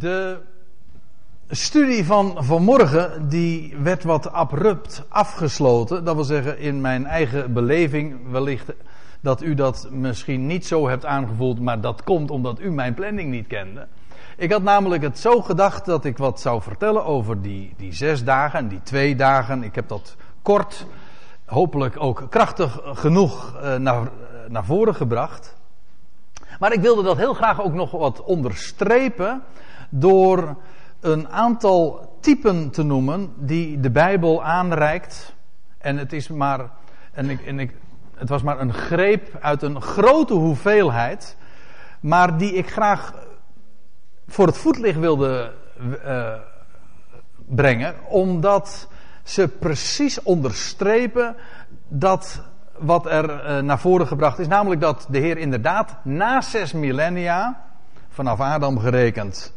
De studie van vanmorgen die werd wat abrupt afgesloten. Dat wil zeggen in mijn eigen beleving wellicht dat u dat misschien niet zo hebt aangevoeld, maar dat komt omdat u mijn planning niet kende. Ik had namelijk het zo gedacht dat ik wat zou vertellen over die, die zes dagen en die twee dagen. Ik heb dat kort, hopelijk ook krachtig genoeg uh, naar, naar voren gebracht. Maar ik wilde dat heel graag ook nog wat onderstrepen door een aantal typen te noemen die de Bijbel aanreikt. En het is maar, en ik, en ik, het was maar een greep uit een grote hoeveelheid, maar die ik graag voor het voetlicht wilde uh, brengen, omdat ze precies onderstrepen dat wat er uh, naar voren gebracht is, namelijk dat de Heer inderdaad na zes millennia, vanaf Adam gerekend,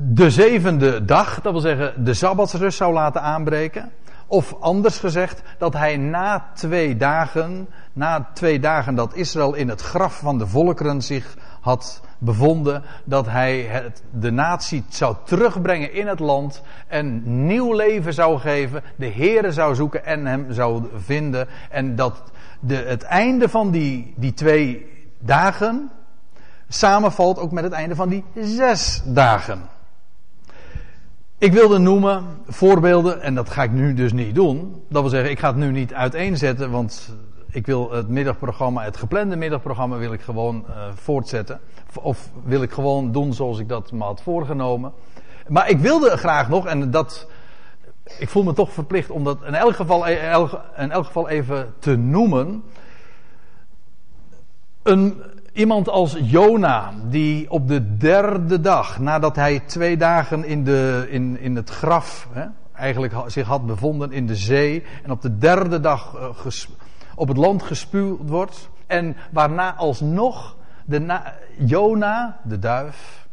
de zevende dag, dat wil zeggen de Sabbatsrust zou laten aanbreken. Of anders gezegd, dat hij na twee dagen, na twee dagen dat Israël in het graf van de volkeren zich had bevonden, dat hij de natie zou terugbrengen in het land en nieuw leven zou geven, de Here zou zoeken en hem zou vinden. En dat de, het einde van die, die twee dagen samenvalt ook met het einde van die zes dagen. Ik wilde noemen voorbeelden, en dat ga ik nu dus niet doen. Dat wil zeggen, ik ga het nu niet uiteenzetten, want ik wil het middagprogramma, het geplande middagprogramma, wil ik gewoon uh, voortzetten. Of wil ik gewoon doen zoals ik dat me had voorgenomen. Maar ik wilde graag nog, en dat. Ik voel me toch verplicht om dat in elk geval, in elk geval even te noemen. Een, Iemand als Jona, die op de derde dag, nadat hij twee dagen in, de, in, in het graf hè, eigenlijk zich had bevonden in de zee, en op de derde dag uh, op het land gespuwd wordt, en waarna alsnog de na, Jona, de duif,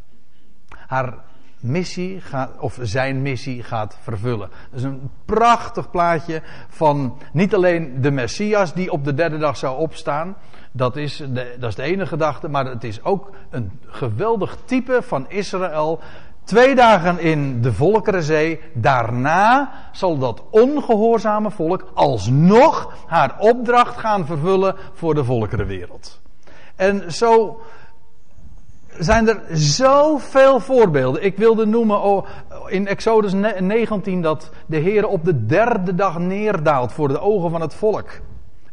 haar missie gaat, of zijn missie gaat vervullen. Dat is een prachtig plaatje van niet alleen de Messias die op de derde dag zou opstaan, dat is, de, dat is de ene gedachte, maar het is ook een geweldig type van Israël. Twee dagen in de Volkerenzee, daarna zal dat ongehoorzame volk alsnog haar opdracht gaan vervullen voor de volkerenwereld. En zo zijn er zoveel voorbeelden. Ik wilde noemen oh, in Exodus 19 dat de Heer op de derde dag neerdaalt voor de ogen van het volk.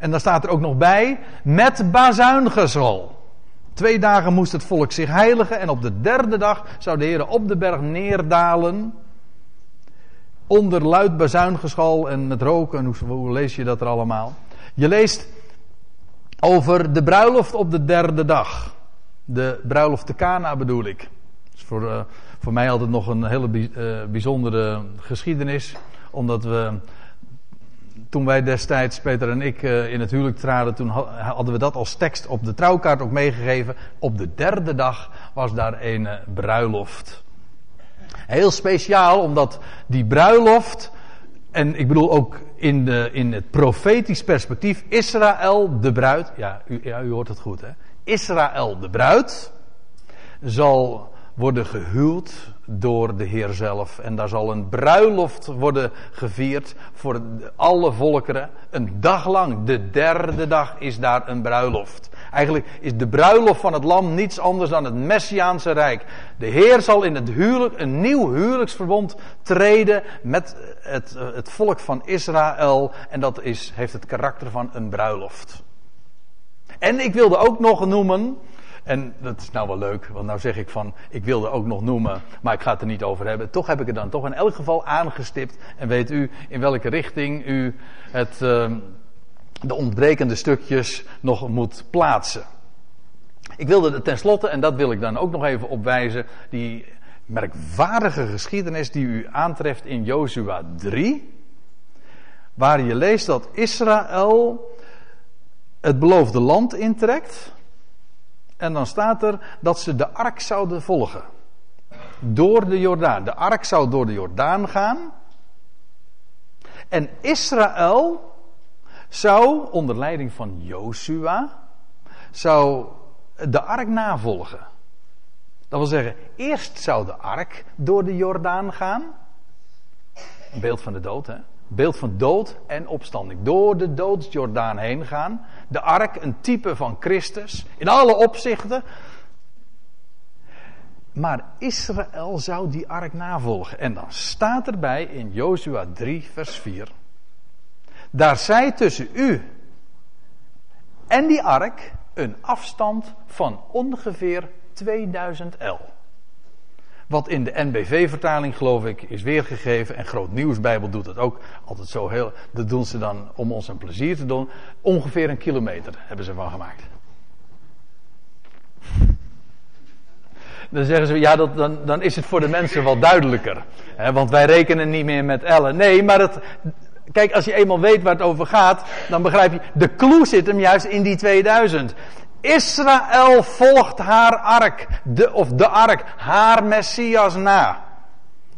En dan staat er ook nog bij, met bazuingezal. Twee dagen moest het volk zich heiligen en op de derde dag zou de Heer op de berg neerdalen. Onder luid bazuingeschal en met roken. Hoe, lees je dat er allemaal? Je leest over de bruiloft op de derde dag. De bruiloft te Cana bedoel ik. is voor, uh, voor mij altijd nog een hele uh, bijzondere geschiedenis. Omdat we toen wij destijds, Peter en ik, uh, in het huwelijk traden, toen hadden we dat als tekst op de trouwkaart ook meegegeven. Op de derde dag was daar een bruiloft. Heel speciaal, omdat die bruiloft, en ik bedoel ook in, de, in het profetisch perspectief, Israël de bruid, ja u, ja, u hoort het goed hè, Israël de bruid, zal worden gehuwd door de Heer zelf. En daar zal een bruiloft worden gevierd voor alle volkeren. Een dag lang, de derde dag, is daar een bruiloft. Eigenlijk is de bruiloft van het lam niets anders dan het Messiaanse Rijk. De Heer zal in het huwelijk, een nieuw huwelijksverbond treden met het, het volk van Israël. En dat is, heeft het karakter van een bruiloft. En ik wilde ook nog noemen, en dat is nou wel leuk, want nou zeg ik van, ik wilde ook nog noemen, maar ik ga het er niet over hebben. Toch heb ik het dan toch in elk geval aangestipt. En weet u in welke richting u het, uh, de ontbrekende stukjes nog moet plaatsen. Ik wilde tenslotte, en dat wil ik dan ook nog even opwijzen, die merkwaardige geschiedenis die u aantreft in Jozua 3. Waar je leest dat Israël het beloofde land intrekt. En dan staat er dat ze de ark zouden volgen. Door de Jordaan. De ark zou door de Jordaan gaan. En Israël zou onder leiding van Josua zou de ark navolgen. Dat wil zeggen, eerst zou de ark door de Jordaan gaan. Een beeld van de dood, hè? Beeld van dood en opstanding. Door de doodsjordaan heen gaan. De ark, een type van Christus. In alle opzichten. Maar Israël zou die ark navolgen. En dan staat erbij in Jozua 3, vers 4. Daar zij tussen u en die ark een afstand van ongeveer 2000 L. Wat in de NBV-vertaling, geloof ik, is weergegeven. En Groot Nieuwsbijbel doet dat ook altijd zo heel. Dat doen ze dan om ons een plezier te doen. Ongeveer een kilometer hebben ze van gemaakt. Dan zeggen ze, ja, dat, dan, dan is het voor de mensen wel duidelijker. Hè, want wij rekenen niet meer met ellen. Nee, maar het, kijk, als je eenmaal weet waar het over gaat, dan begrijp je, de clue zit hem juist in die 2000. Israël volgt haar ark, de, of de ark, haar Messias na.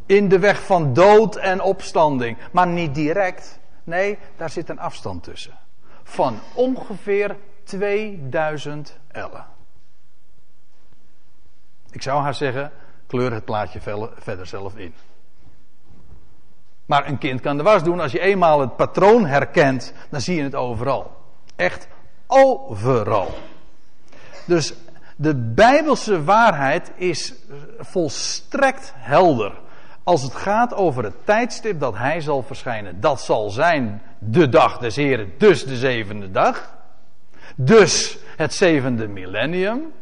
In de weg van dood en opstanding. Maar niet direct. Nee, daar zit een afstand tussen. Van ongeveer 2000 ellen. Ik zou haar zeggen, kleur het plaatje verder zelf in. Maar een kind kan de was doen. Als je eenmaal het patroon herkent, dan zie je het overal. Echt overal. Dus de bijbelse waarheid is volstrekt helder. Als het gaat over het tijdstip dat hij zal verschijnen. Dat zal zijn de dag des Heren, dus de zevende dag. Dus het zevende millennium.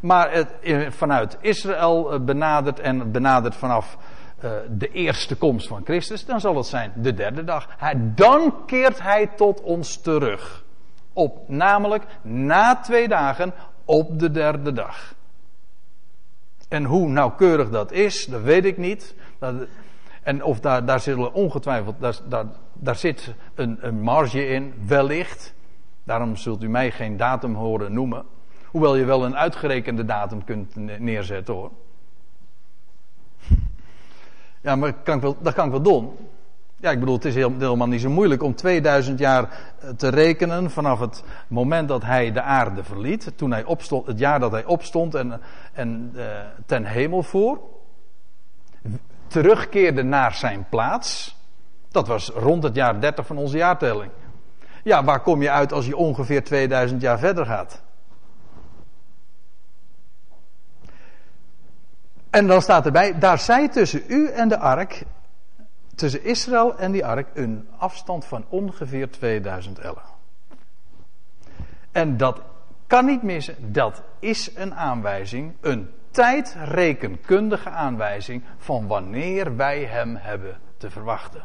Maar het, vanuit Israël eh, benadert en benadert vanaf uh, de eerste komst van Christus, dan zal het zijn de derde dag. Dan keert hij tot ons terug. Op, namelijk na twee dagen op de derde dag. En hoe nauwkeurig dat is, dat weet ik niet. Dat, en of daar, daar zullen ongetwijfeld, daar, daar, daar zit een, een marge in, wellicht. Daarom zult u mij geen datum horen noemen. Hoewel je wel een uitgerekende datum kunt neerzetten hoor. Ja, maar kan ik wel, dat kan ik wel doen. Ja, ik bedoel, het is helemaal niet zo moeilijk om 2000 jaar eh, te rekenen vanaf het moment dat hij de aarde verliet. Toen hij opstond, het jaar dat hij opstond en, en uh, ten hemel voer. Terugkeerde naar zijn plaats. Dat was rond het jaar 30 van onze jaartelling. Ja, waar kom je uit als je ongeveer 2000 jaar verder gaat? En dan staat erbij, daar zij tussen u en de ark tussen Israël en die ark een afstand van ongeveer 2000 ellen. En dat kan niet missen, dat is een aanwijzing, een tijdrekenkundige aanwijzing van wanneer wij hem hebben te verwachten.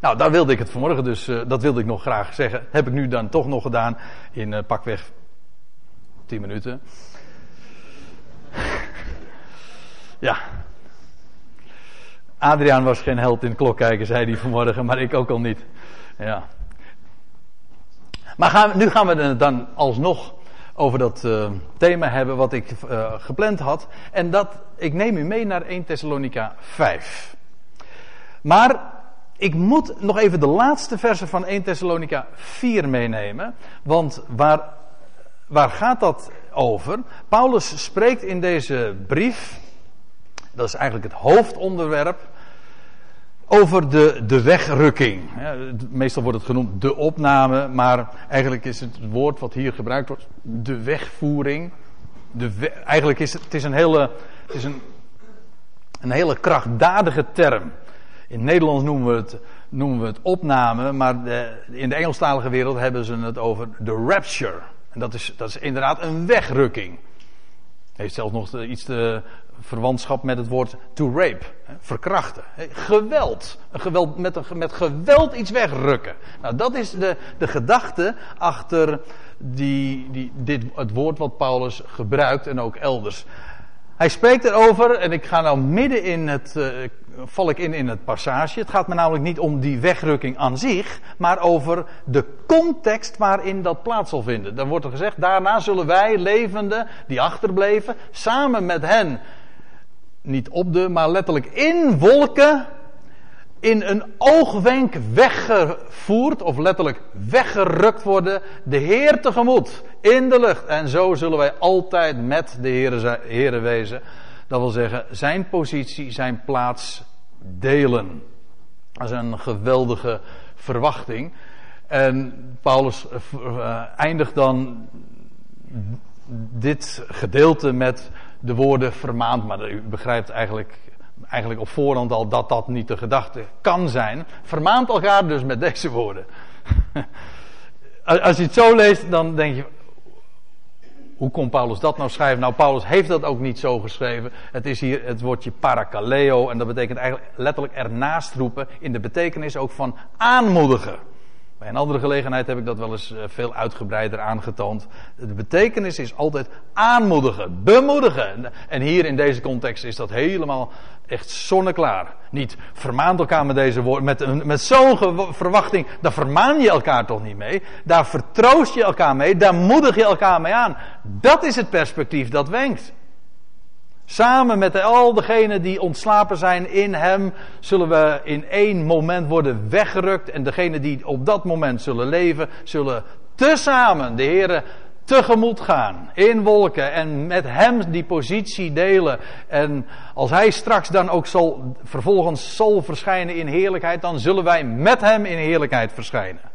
Nou, daar wilde ik het vanmorgen dus, uh, dat wilde ik nog graag zeggen. Heb ik nu dan toch nog gedaan in uh, pakweg 10 minuten. ja, Adriaan was geen held in klok kijken, zei hij vanmorgen, maar ik ook al niet. Ja. Maar gaan, nu gaan we het dan alsnog over dat uh, thema hebben wat ik uh, gepland had. En dat, ik neem u mee naar 1 Thessalonica 5. Maar ik moet nog even de laatste versen van 1 Thessalonica 4 meenemen. Want waar, waar gaat dat over? Paulus spreekt in deze brief dat is eigenlijk het hoofdonderwerp. Over de, de wegrukking. meestal wordt het genoemd de opname, maar eigenlijk is het woord wat hier gebruikt wordt de wegvoering. De eigenlijk is het, is een hele, is een, een hele krachtdadige term. In Nederlands noemen we het, noemen we het opname, maar de, in de Engelstalige wereld hebben ze het over de rapture. En dat is, dat is inderdaad een wegrukking. Heeft zelfs nog iets te, verwantschap met het woord to rape. Verkrachten. Geweld. Geweld met, met geweld iets wegrukken. Nou, dat is de, de gedachte achter die, die, dit, het woord wat Paulus gebruikt en ook elders. Hij spreekt erover, en ik ga nou midden in het, uh, val ik in in het passage. Het gaat me namelijk niet om die wegrukking aan zich, maar over de context waarin dat plaats zal vinden. Dan wordt er gezegd, daarna zullen wij levenden, die achterbleven, samen met hen niet op de, maar letterlijk in wolken in een oogwenk weggevoerd, of letterlijk weggerukt worden, de Heer tegemoet. in de lucht. En zo zullen wij altijd met de Heere, wezen. Dat wil zeggen, zijn positie, zijn plaats delen. Dat is een geweldige verwachting. En Paulus uh, eindigt dan dit gedeelte met de woorden vermaand. Maar u begrijpt eigenlijk, eigenlijk op voorhand al dat dat niet de gedachte kan zijn. Vermaand elkaar dus met deze woorden. Als je het zo leest, dan denk je. Hoe kon Paulus dat nou schrijven? Nou, Paulus heeft dat ook niet zo geschreven. Het is hier het woordje parakaleo. En dat betekent eigenlijk letterlijk ernaast roepen. In de betekenis ook van aanmoedigen. Bij andere gelegenheid heb ik dat wel eens eh, veel uitgebreider aangetoond. De betekenis is altijd aanmoedigen, bemoedigen. En hier in deze context is dat helemaal echt zonneklaar. Niet vermaant elkaar met deze woorden, met, met zo'n verwachting, daar vermaan je elkaar toch niet mee. Daar vertroost je elkaar mee, daar moedig je elkaar mee aan. Dat is het perspectief dat wenkt. Samen met al degenen die ontslapen zijn in Hem, zullen we in één moment worden weggerukt. En degenen die op dat moment zullen leven, zullen tezamen de Heer tegemoet gaan in wolken en met Hem die positie delen. En als Hij straks dan ook zal, vervolgens zal verschijnen in heerlijkheid, dan zullen wij met Hem in heerlijkheid verschijnen.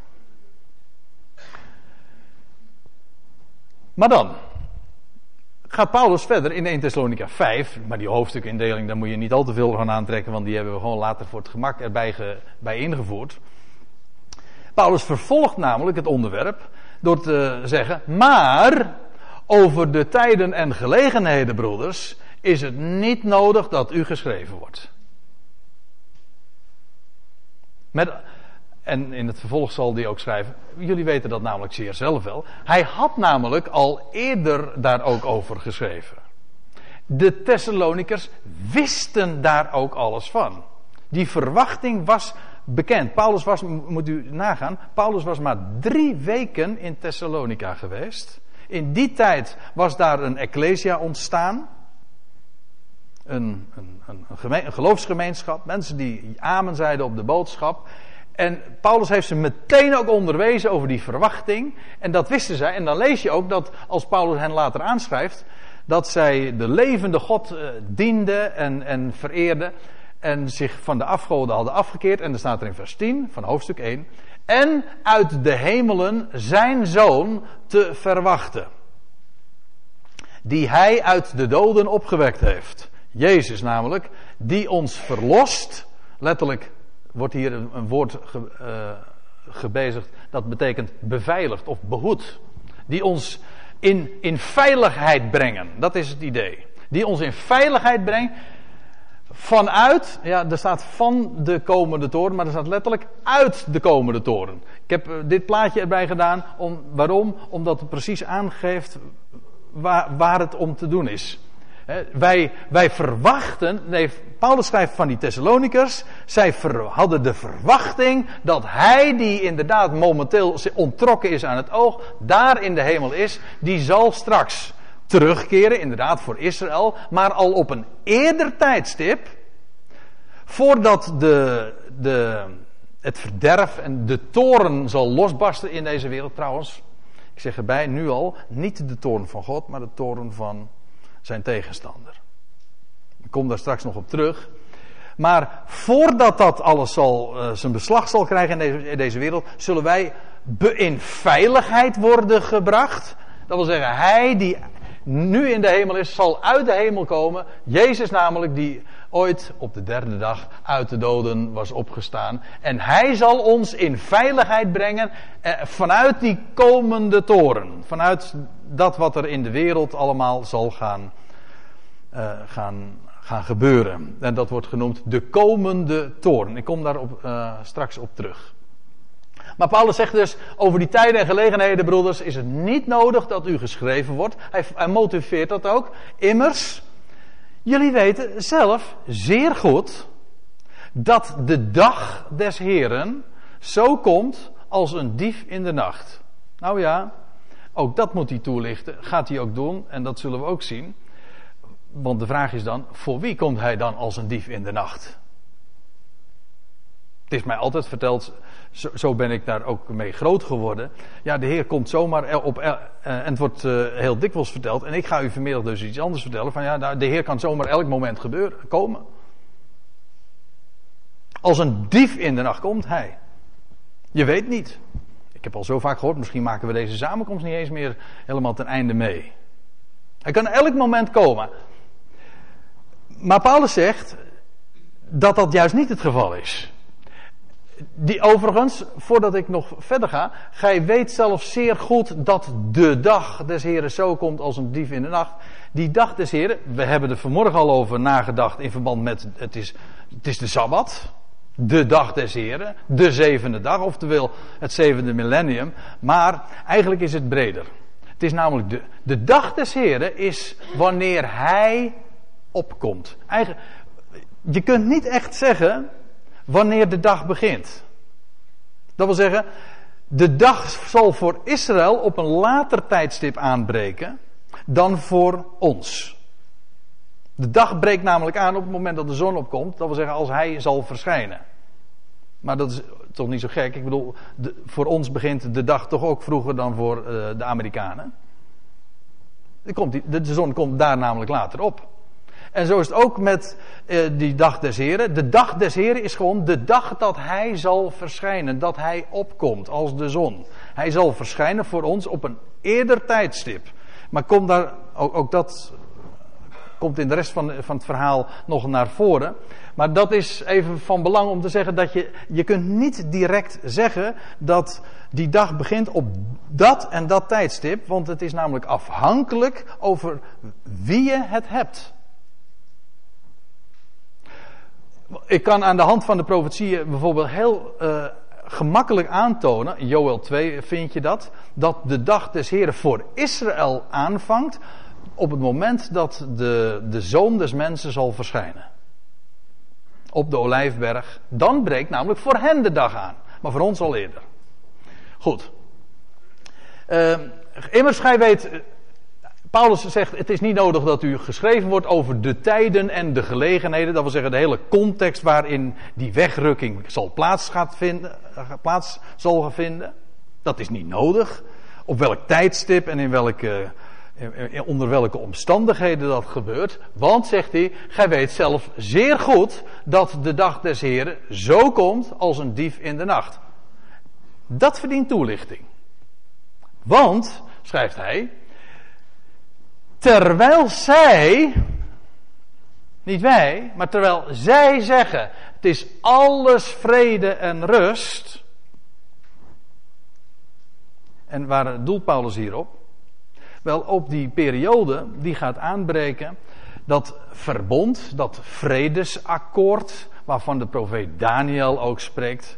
Maar dan, gaat Paulus verder in 1 Thessalonica 5. Maar die hoofdstukindeling, daar moet je niet al te veel van aantrekken, want die hebben we gewoon later voor het gemak erbij bij ingevoerd. Paulus vervolgt namelijk het onderwerp door te zeggen: Maar over de tijden en gelegenheden, broeders, is het niet nodig dat u geschreven wordt. Met, en in het vervolg zal hij ook schrijven. Jullie weten dat namelijk zeer zelf wel. Hij had namelijk al eerder daar ook over geschreven. De Thessalonikers wisten daar ook alles van. Die verwachting was bekend. Paulus was, moet u nagaan, Paulus was maar drie weken in Thessalonica geweest. In die tijd was daar een ecclesia ontstaan. Een, een, een, een geloofsgemeenschap. Mensen die amen zeiden op de boodschap. En Paulus heeft ze meteen ook onderwezen over die verwachting. En dat wisten zij. En dan lees je ook dat als Paulus hen later aanschrijft. dat zij de levende God uh, dienden en, en vereerden. En zich van de afgoden hadden afgekeerd. En er staat er in vers 10 van hoofdstuk 1. En uit de hemelen zijn zoon te verwachten. Die hij uit de doden opgewekt heeft. Jezus namelijk, die ons verlost. Letterlijk wordt hier een, woord ge, uh, gebezigd dat betekent beveiligd of behoed. Die ons in, in veiligheid brengen. Dat is het idee. Die ons in veiligheid brengt. Vanuit, ja, er staat van de komende toren, maar er staat letterlijk uit de komende toren. Ik heb eh, dit plaatje erbij gedaan. Om, waarom? Omdat het precies aangeeft waar, waar het om te doen is. Wij, wij verwachten, nee, Paulus schrijft van die Thessalonikers, zij hadden de verwachting dat hij die inderdaad momenteel ontrokken is aan het oog, daar in de hemel is, die zal straks terugkeren, inderdaad voor Israël, maar al op een eerder tijdstip, voordat de, de, het verderf en de toren zal losbarsten in deze wereld trouwens. Ik zeg erbij nu al, niet de toren van God, maar de toren van zijn tegenstander. Ik kom daar straks nog op terug. Maar voordat dat alles zal, uh, zijn beslag zal krijgen in deze, in deze wereld, zullen wij in veiligheid worden gebracht. Dat wil zeggen, hij die nu in de hemel is, zal uit de hemel komen. Jezus namelijk, die ooit op de derde dag uit de doden was opgestaan. En hij zal ons in veiligheid brengen eh, vanuit die komende toren. Vanuit dat wat er in de wereld allemaal zal gaan, uh, gaan, gaan gebeuren. En dat wordt genoemd de komende toren. Ik kom daar op, uh, straks op terug. Maar Paulus zegt dus over die tijden en gelegenheden, broeders, is het niet nodig dat u geschreven wordt. Hij, hij motiveert dat ook. Immers, jullie weten zelf zeer goed dat de dag des Heren zo komt als een dief in de nacht. Nou ja, ook dat moet hij toelichten. Gaat hij ook doen en dat zullen we ook zien. Want de vraag is dan, voor wie komt hij dan als een dief in de nacht? Het is mij altijd verteld, zo, ben ik daar ook mee groot geworden. Ja, de Heer komt zomaar op. Uh, en het wordt uh, heel dikwijls verteld. En ik ga u vanmiddag dus iets anders vertellen. Van ja, nou, de Heer kan zomaar elk moment gebeuren, komen. Als een dief in de nacht komt hij. Je weet niet. Ik heb al zo vaak gehoord, misschien maken we deze samenkomst niet eens meer helemaal ten einde mee. Hij kan elk moment komen. Maar Paulus zegt dat dat juist niet het geval is. Die overigens, voordat ik nog verder ga, gij weet zelf zeer goed dat de dag des Heren zo komt als een dief in de nacht. Die dag des Heren, we hebben er vanmorgen al over nagedacht in verband met het is, het is de Sabbat de dag des Heren, de zevende dag, oftewel het zevende millennium. Maar eigenlijk is het breder. Het is namelijk de, de dag des Heren is wanneer Hij opkomt. Eigen, je kunt niet echt zeggen wanneer de dag begint. Dat wil zeggen, de dag zal voor Israël op een later tijdstip aanbreken dan voor ons. De dag breekt namelijk aan op het moment dat de zon opkomt. Dat wil zeggen als hij zal verschijnen. Maar dat is toch niet zo gek. Ik bedoel, voor ons begint de dag toch ook vroeger dan voor uh, de Amerikanen. De, komt die, de, zon komt daar namelijk later op. En zo is het ook met uh, die dag des Heren. De dag des Heren is gewoon de dag dat Hij zal verschijnen. Dat Hij opkomt als de zon. Hij zal verschijnen voor ons op een eerder tijdstip. Maar komt daar, ook, ook dat komt in de rest van, van het verhaal nog naar voren. Maar dat is even van belang om te zeggen dat je, je kunt niet direct zeggen dat die dag begint op dat en dat tijdstip. Want het is namelijk afhankelijk over wie je het hebt. Ik kan aan de hand van de profetieën bijvoorbeeld heel uh, gemakkelijk aantonen, Joel 2 vind je dat, dat de dag des Heren voor Israël aanvangt op het moment dat de, de zoon des mensen zal verschijnen. Op de Olijfberg. Dan breekt namelijk voor hen de dag aan. Maar voor ons al eerder. Goed. Uh, immers, gij weet. Paulus zegt: Het is niet nodig dat u geschreven wordt over de tijden en de gelegenheden. Dat wil zeggen, de hele context waarin die wegrukking zal plaats, vinden, plaats zal vinden. Dat is niet nodig. Op welk tijdstip en in welke onder welke omstandigheden dat gebeurt. Want, zegt hij, gij weet zelf zeer goed dat de dag des Heren zo komt als een dief in de nacht. Dat verdient toelichting. Want, schrijft hij, terwijl zij, niet wij, maar terwijl zij zeggen, het is alles vrede en rust. En waar doelt Paulus hierop? Wel, op die periode die gaat aanbreken, dat verbond, dat vredesakkoord, waarvan de profeet Daniel ook spreekt.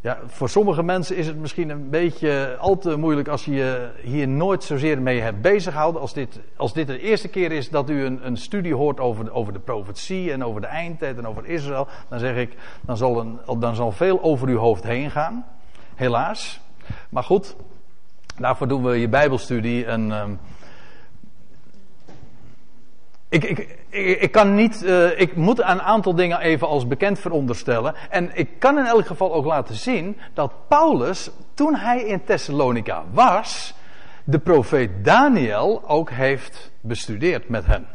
Ja, voor sommige mensen is het misschien een beetje al te moeilijk als je je hier nooit zozeer mee hebt bezighouden. Als dit, als dit de eerste keer is dat u een, een studie hoort over, over de profetie en over de eindtijd en over Israël, dan zeg ik, dan zal, dan zal veel over uw hoofd heen gaan. Helaas. Maar goed, Daarvoor doen we je Bijbelstudie. En, uh, ik, ik, ik, kan niet, uh, ik moet een aantal dingen even als bekend veronderstellen. En ik kan in elk geval ook laten zien dat Paulus, toen hij in Thessalonica was, de profeet Daniel ook heeft bestudeerd met hen.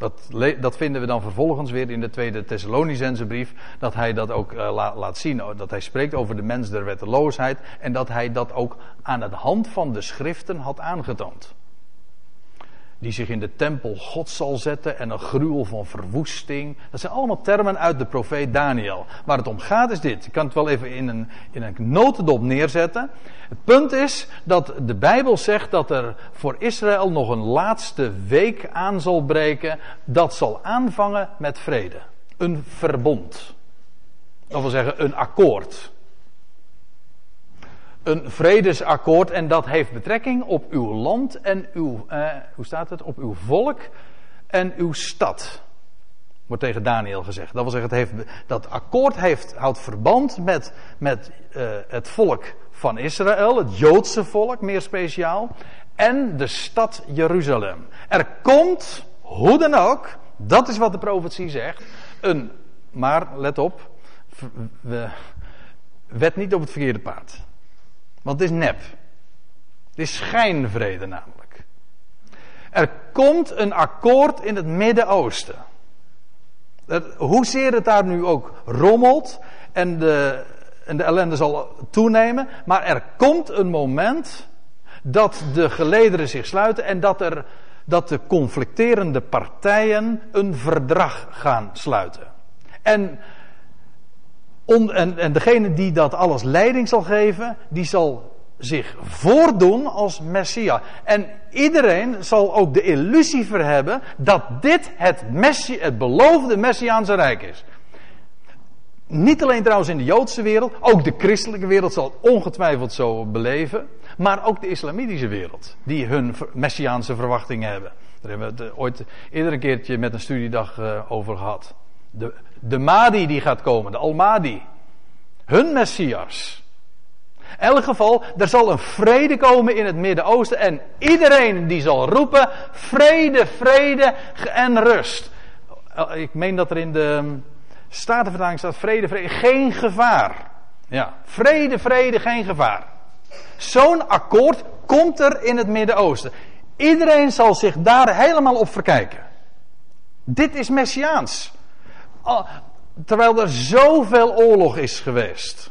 Dat, dat, vinden we dan vervolgens weer in de tweede Thessalonicense brief. Dat hij dat ook uh, laat zien. Dat hij spreekt over de mens der wetteloosheid. En dat hij dat ook aan de hand van de schriften had aangetoond die zich in de tempel God zal zetten en een gruwel van verwoesting. Dat zijn allemaal termen uit de profeet Daniel. Waar het om gaat is dit. Ik kan het wel even in een, in een notendop neerzetten. Het punt is dat de Bijbel zegt dat er voor Israël nog een laatste week aan zal breken. Dat zal aanvangen met vrede. Een verbond. Dat wil zeggen een akkoord een vredesakkoord en dat heeft betrekking op uw land en uw, eh, hoe staat het, op uw volk en uw stad. Wordt tegen Daniel gezegd. Dat wil zeggen, het heeft, dat akkoord heeft, houdt verband met, met uh, het volk van Israël, het Joodse volk meer speciaal, en de stad Jeruzalem. Er komt, hoe dan ook, dat is wat de profetie zegt, een, maar let op, wet niet op het verkeerde paard. Want het is nep. Het is schijnvrede namelijk. Er komt een akkoord in het Midden-Oosten. Hoezeer het daar nu ook rommelt en de, en de ellende zal toenemen. Maar er komt een moment dat de gelederen zich sluiten en dat, er, dat de conflicterende partijen een verdrag gaan sluiten. En, en, en degene die dat alles leiding zal geven, die zal zich voordoen als Messia. En iedereen zal ook de illusie hebben dat dit het, messie, het beloofde Messiaanse Rijk is. Niet alleen trouwens in de Joodse wereld, ook de christelijke wereld zal het ongetwijfeld zo beleven. Maar ook de islamitische wereld, die hun messiaanse verwachtingen hebben. Daar hebben we het eh, ooit eerder een keertje met een studiedag eh, over gehad. De, de Mahdi die gaat komen, de Al-Mahdi. Hun messias. Elk geval, er zal een vrede komen in het Midden-Oosten en iedereen die zal roepen, vrede, vrede en rust. Eh, ik meen dat er in de Statenvertaling staat vrede, vrede, geen gevaar. Ja, vrede, vrede, geen gevaar. Zo'n akkoord komt er in het Midden-Oosten. Iedereen zal zich daar helemaal op verkijken. Dit is messiaans. Terwijl er zoveel oorlog is geweest.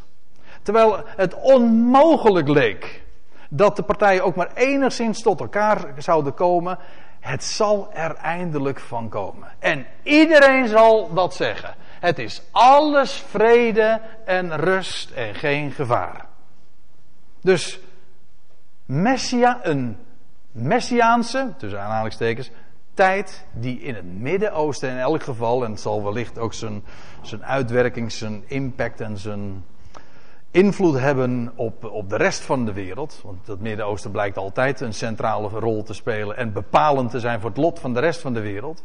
Terwijl het onmogelijk leek dat de partijen ook maar enigszins tot elkaar zouden komen. Het zal er eindelijk van komen. En iedereen zal dat zeggen. Het is alles vrede en rust en geen gevaar. Dus Messia, een Messiaanse, tussen aanhalingstekens, tijd die in het Midden-Oosten in elk geval, en het zal wellicht ook zijn, zijn uitwerking, zijn impact en zijn invloed hebben op, op de rest van de wereld. Want het Midden-Oosten blijkt altijd een centrale rol te spelen en bepalend te zijn voor het lot van de rest van de wereld.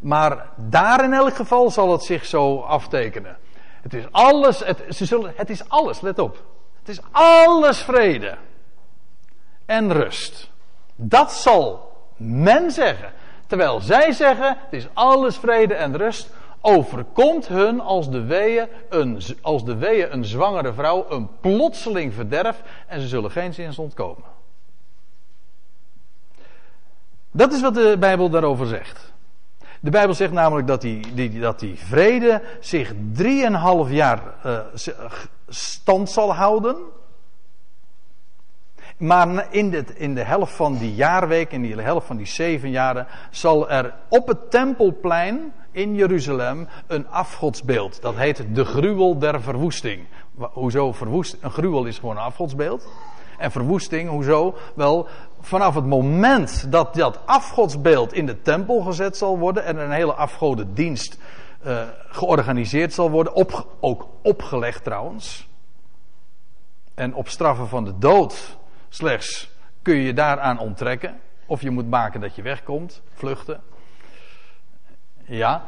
Maar daar in elk geval zal het zich zo aftekenen. Het is alles, het, ze zullen, het is alles, let op. Het is alles vrede en rust. Dat zal men zeggen. Terwijl zij zeggen, het is alles vrede en rust, overkomt hun als de weeën een, als de weeën een zwangere vrouw een plotseling verderf en ze zullen geen zins ontkomen. Dat is wat de Bijbel daarover zegt. De Bijbel zegt namelijk dat die, die, dat die vrede zich drieënhalf jaar uh, stand zal houden. Maar in de, in de helft van die jaarweek, in de helft van die zeven jaren, zal er op het tempelplein in Jeruzalem een afgodsbeeld. Dat heet de gruwel der verwoesting. Hoezo verwoest? Een gruwel is gewoon een afgodsbeeld. En verwoesting, hoezo? Wel, vanaf het moment dat dat afgodsbeeld in de tempel gezet zal worden en een hele afgodendienst uh, georganiseerd zal worden, op, ook opgelegd trouwens. En op straffen van de dood slechts kun je je daaraan onttrekken. Of je moet maken dat je wegkomt, vluchten. Ja.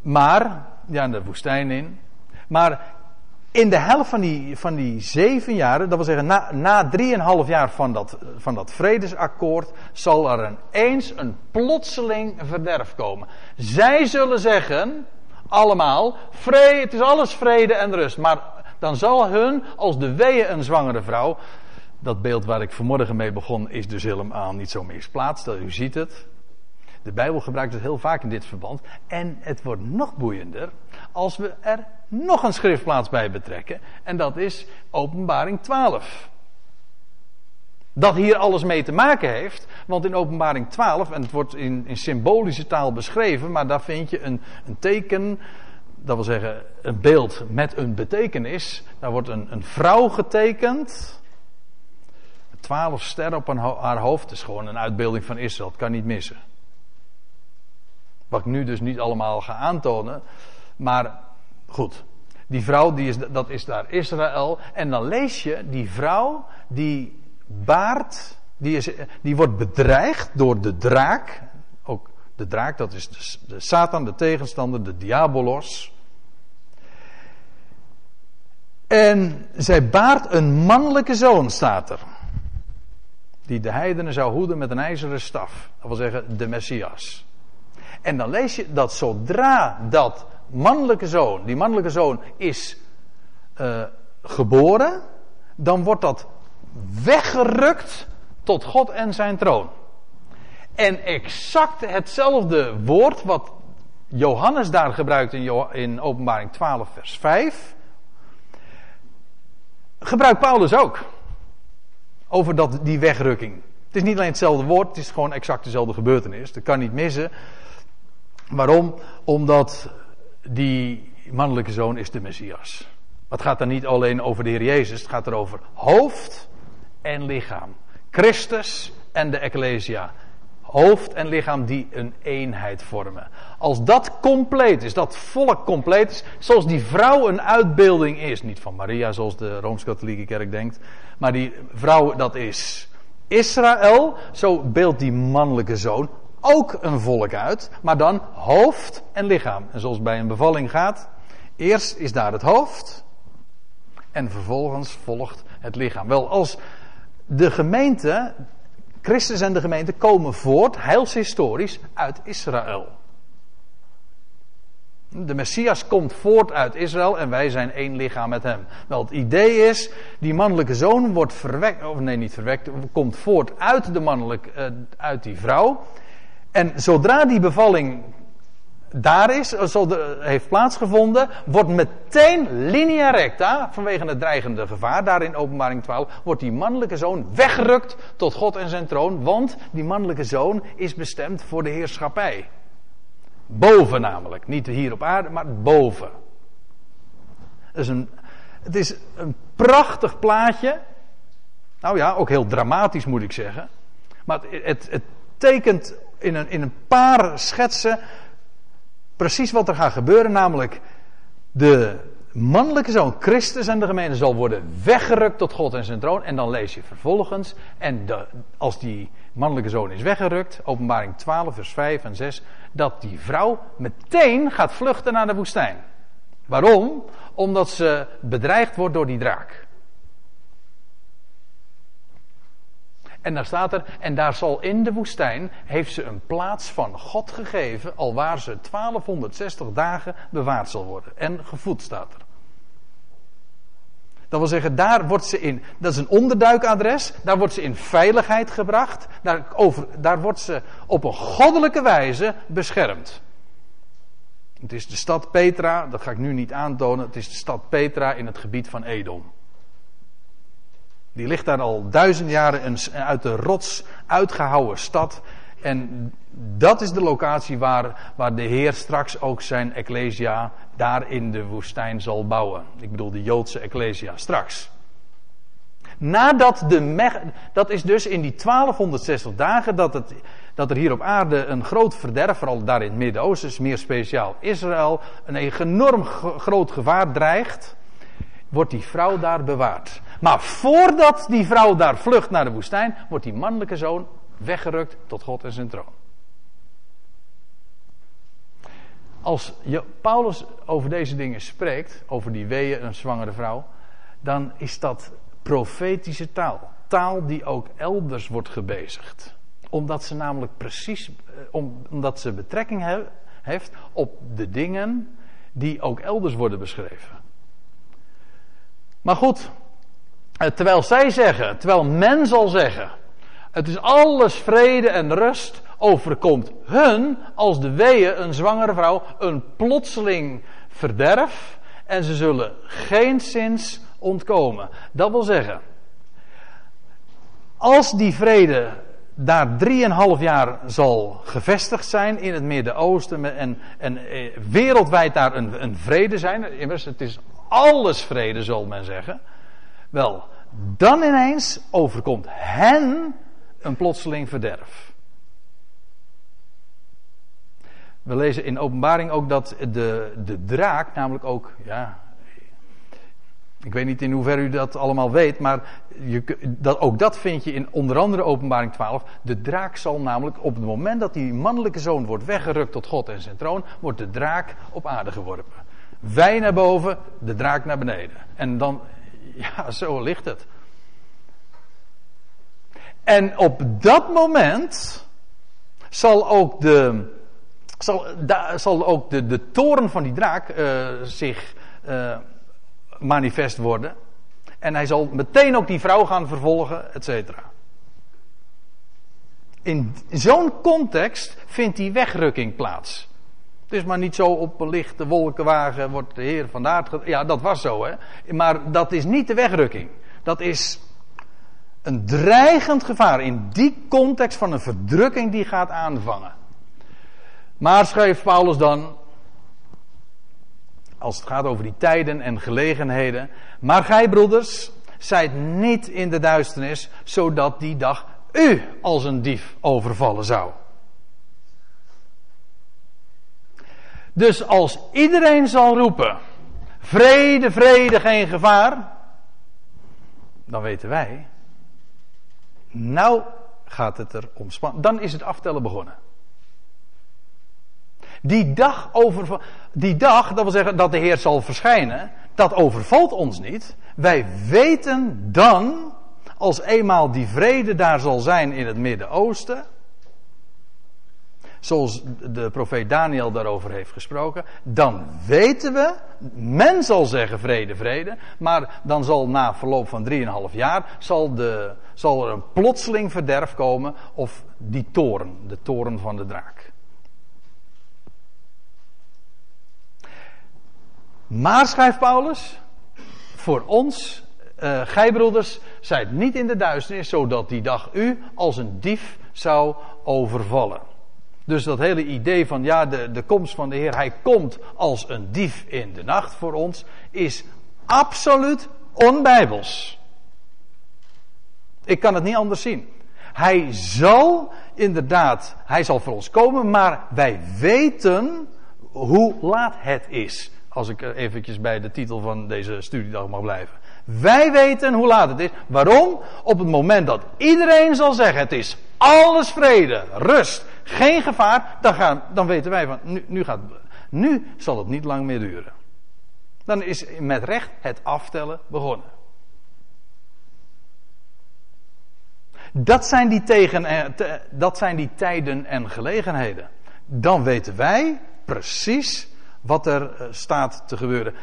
Maar, ja, de woestijn in. Maar in de helft van die, van die zeven jaren, dat wil zeggen na, na drieënhalf jaar van dat, van dat vredesakkoord, zal er een, eens een plotseling verderf komen. Zij zullen zeggen, allemaal, vrede, het is alles vrede en rust. Maar dan zal hun, als de weeën een zwangere vrouw, dat beeld waar ik vanmorgen mee begon, is dus helemaal niet zo misplaatst. U ziet het. De Bijbel gebruikt het heel vaak in dit verband. En het wordt nog boeiender als we er nog een schriftplaats bij betrekken. En dat is Openbaring 12. Dat hier alles mee te maken heeft. Want in Openbaring 12, en het wordt in, in symbolische taal beschreven, maar daar vind je een, een teken. Dat wil zeggen, een beeld met een betekenis. Daar wordt een, een vrouw getekend. Twaalf sterren op haar hoofd. Is gewoon een uitbeelding van Israël. Het kan niet missen. Wat ik nu dus niet allemaal ga aantonen. Maar goed. Die vrouw, die is, dat is daar Israël. En dan lees je die vrouw die baart. Die, is, die wordt bedreigd door de draak. Ook de draak, dat is de Satan, de tegenstander, de diabolos. En zij baart een mannelijke zoon, staat er. Die de heidenen zou hoeden met een ijzeren staf. Dat wil zeggen, de Messias. En dan lees je dat zodra dat mannelijke zoon, die mannelijke zoon is uh, geboren, dan wordt dat weggerukt tot God en zijn troon. En exact hetzelfde woord wat Johannes daar gebruikt in, in Openbaring 12, vers 5, gebruikt Paulus ook. Over dat, die wegrukking. Het is niet alleen hetzelfde woord, het is gewoon exact dezelfde gebeurtenis. Dat kan niet missen. Waarom? Omdat die mannelijke zoon is de Messias. Het gaat dan niet alleen over de Heer Jezus, het gaat er over hoofd en lichaam. Christus en de Ecclesia. Hoofd en lichaam die een eenheid vormen. Als dat compleet is, dat volk compleet is, zoals die vrouw een uitbeelding is, niet van Maria zoals de Rooms-Katholieke Kerk denkt, maar die vrouw dat is Israël, zo beeldt die mannelijke zoon ook een volk uit, maar dan hoofd en lichaam. En zoals bij een bevalling gaat, eerst is daar het hoofd en vervolgens volgt het lichaam. Wel, als de gemeente, Christus en de gemeente komen voort, heilshistorisch, uit Israël. De Messias komt voort uit Israël en wij zijn één lichaam met hem. Wel, het idee is, die mannelijke zoon wordt verwekt, of nee, niet verwekt, komt voort uit de mannelijke, uh, uit die vrouw. En zodra die bevalling daar is, heeft plaatsgevonden, wordt meteen linea recta, vanwege het dreigende gevaar, daar in openbaring 12, wordt die mannelijke zoon weggerukt tot God en zijn troon, want die mannelijke zoon is bestemd voor de heerschappij. Boven namelijk, niet hier op aarde, maar boven. Het is een, het is een prachtig plaatje. Nou ja, ook heel dramatisch moet ik zeggen. Maar het, het, het tekent in een, in een paar schetsen precies wat er gaat gebeuren, namelijk de mannelijke zoon Christus en de gemeente zal worden weggerukt tot God en zijn troon. En dan lees je vervolgens, en de, als die mannelijke zoon is weggerukt, openbaring 12, vers 5 en 6, dat die vrouw meteen gaat vluchten naar de woestijn. Waarom? Omdat ze bedreigd wordt door die draak. En daar staat er, en daar zal in de woestijn, heeft ze een plaats van God gegeven, al waar ze 1260 dagen bewaard zal worden. En gevoed staat er. Dat wil zeggen, daar wordt ze in, dat is een onderduikadres, daar wordt ze in veiligheid gebracht, daar, over, daar wordt ze op een goddelijke wijze beschermd. Het is de stad Petra, dat ga ik nu niet aantonen, het is de stad Petra in het gebied van Edom. Die ligt daar al duizend jaren een uit de rots uitgehouwen stad. En dat is de locatie waar, waar de Heer straks ook zijn Ecclesia daar in de woestijn zal bouwen. Ik bedoel de Joodse Ecclesia straks. Nadat de dat is dus in die 1260 dagen dat, het, dat er hier op aarde een groot verderf, vooral daar in het Midden-Oosten, meer speciaal Israël, een enorm groot gevaar dreigt, wordt die vrouw daar bewaard. Maar voordat die vrouw daar vlucht naar de woestijn, wordt die mannelijke zoon weggerukt tot God en zijn troon. Als Paulus over deze dingen spreekt, over die weeën, een zwangere vrouw, dan is dat profetische taal. Taal die ook elders wordt gebezigd. Omdat ze namelijk precies, eh, omdat ze betrekking heeft op de dingen die ook elders worden beschreven. Maar goed, terwijl zij zeggen, terwijl men zal zeggen, het is alles vrede en rust, overkomt hun als de weeën een zwangere vrouw een plotseling verderf en ze zullen geen zins ontkomen. Dat wil zeggen, als die vrede daar drieënhalf jaar zal gevestigd zijn in het Midden-Oosten en, en eh, wereldwijd daar een, een vrede zijn, immers het is alles vrede zal men zeggen, wel, dan ineens overkomt hen een plotseling verderf. We lezen in openbaring ook dat de, de draak, namelijk ook, ja, ik weet niet in hoeverre u dat allemaal weet, maar je, dat, ook dat vind je in onder andere openbaring 12. De draak zal namelijk op het moment dat die mannelijke zoon wordt weggerukt tot God en zijn troon, wordt de draak op aarde geworpen. Wij naar boven, de draak naar beneden. En dan ja, zo ligt het. En op dat moment zal ook de, zal, zal ook de, de toren van die draak uh, zich uh, manifest worden. En hij zal meteen ook die vrouw gaan vervolgen, et cetera. In zo'n context vindt die wegrukking plaats. Het is maar niet zo op een lichte wolkenwagen wordt de Heer vandaar. Ja, dat was zo, hè. Maar dat is niet de wegrukking. Dat is een dreigend gevaar in die context van een verdrukking die gaat aanvangen. Maar schrijft Paulus dan, als het gaat over die tijden en gelegenheden, maar gij broeders, zijt niet in de duisternis, zodat die dag u als een dief overvallen zou. Dus als iedereen zal roepen: vrede, vrede, geen gevaar, dan weten wij, nou gaat het er om. Dan is het aftellen begonnen. Die dag, over, die dag, dat wil zeggen dat de Heer zal verschijnen, dat overvalt ons niet. Wij weten dan, als eenmaal die vrede daar zal zijn in het Midden-Oosten, zoals de profeet Daniel daarover heeft gesproken, dan weten we, men zal zeggen vrede, vrede, maar dan zal na verloop van 3,5 jaar, zal, de, zal er een plotseling verderf komen, of die toren, de toren van de draak. Maar, schrijft Paulus, voor ons, uh, gij broeders, zijt niet in de duisternis, zodat die dag u als een dief zou overvallen. Dus dat hele idee van ja, de, de komst van de Heer, hij komt als een dief in de nacht voor ons, is absoluut onbijbels. Ik kan het niet anders zien. Hij zal inderdaad, hij zal voor ons komen, maar wij weten hoe laat het is. Als ik eventjes bij de titel van deze studiedag mag blijven. Wij weten hoe laat het is. Waarom? Op het moment dat iedereen zal zeggen: het is alles vrede, rust, geen gevaar. Dan, gaan, dan weten wij van: nu, nu, gaat, nu zal het niet lang meer duren. Dan is met recht het aftellen begonnen. Dat zijn die, tegen, dat zijn die tijden en gelegenheden. Dan weten wij precies wat er eh, staat te gebeuren.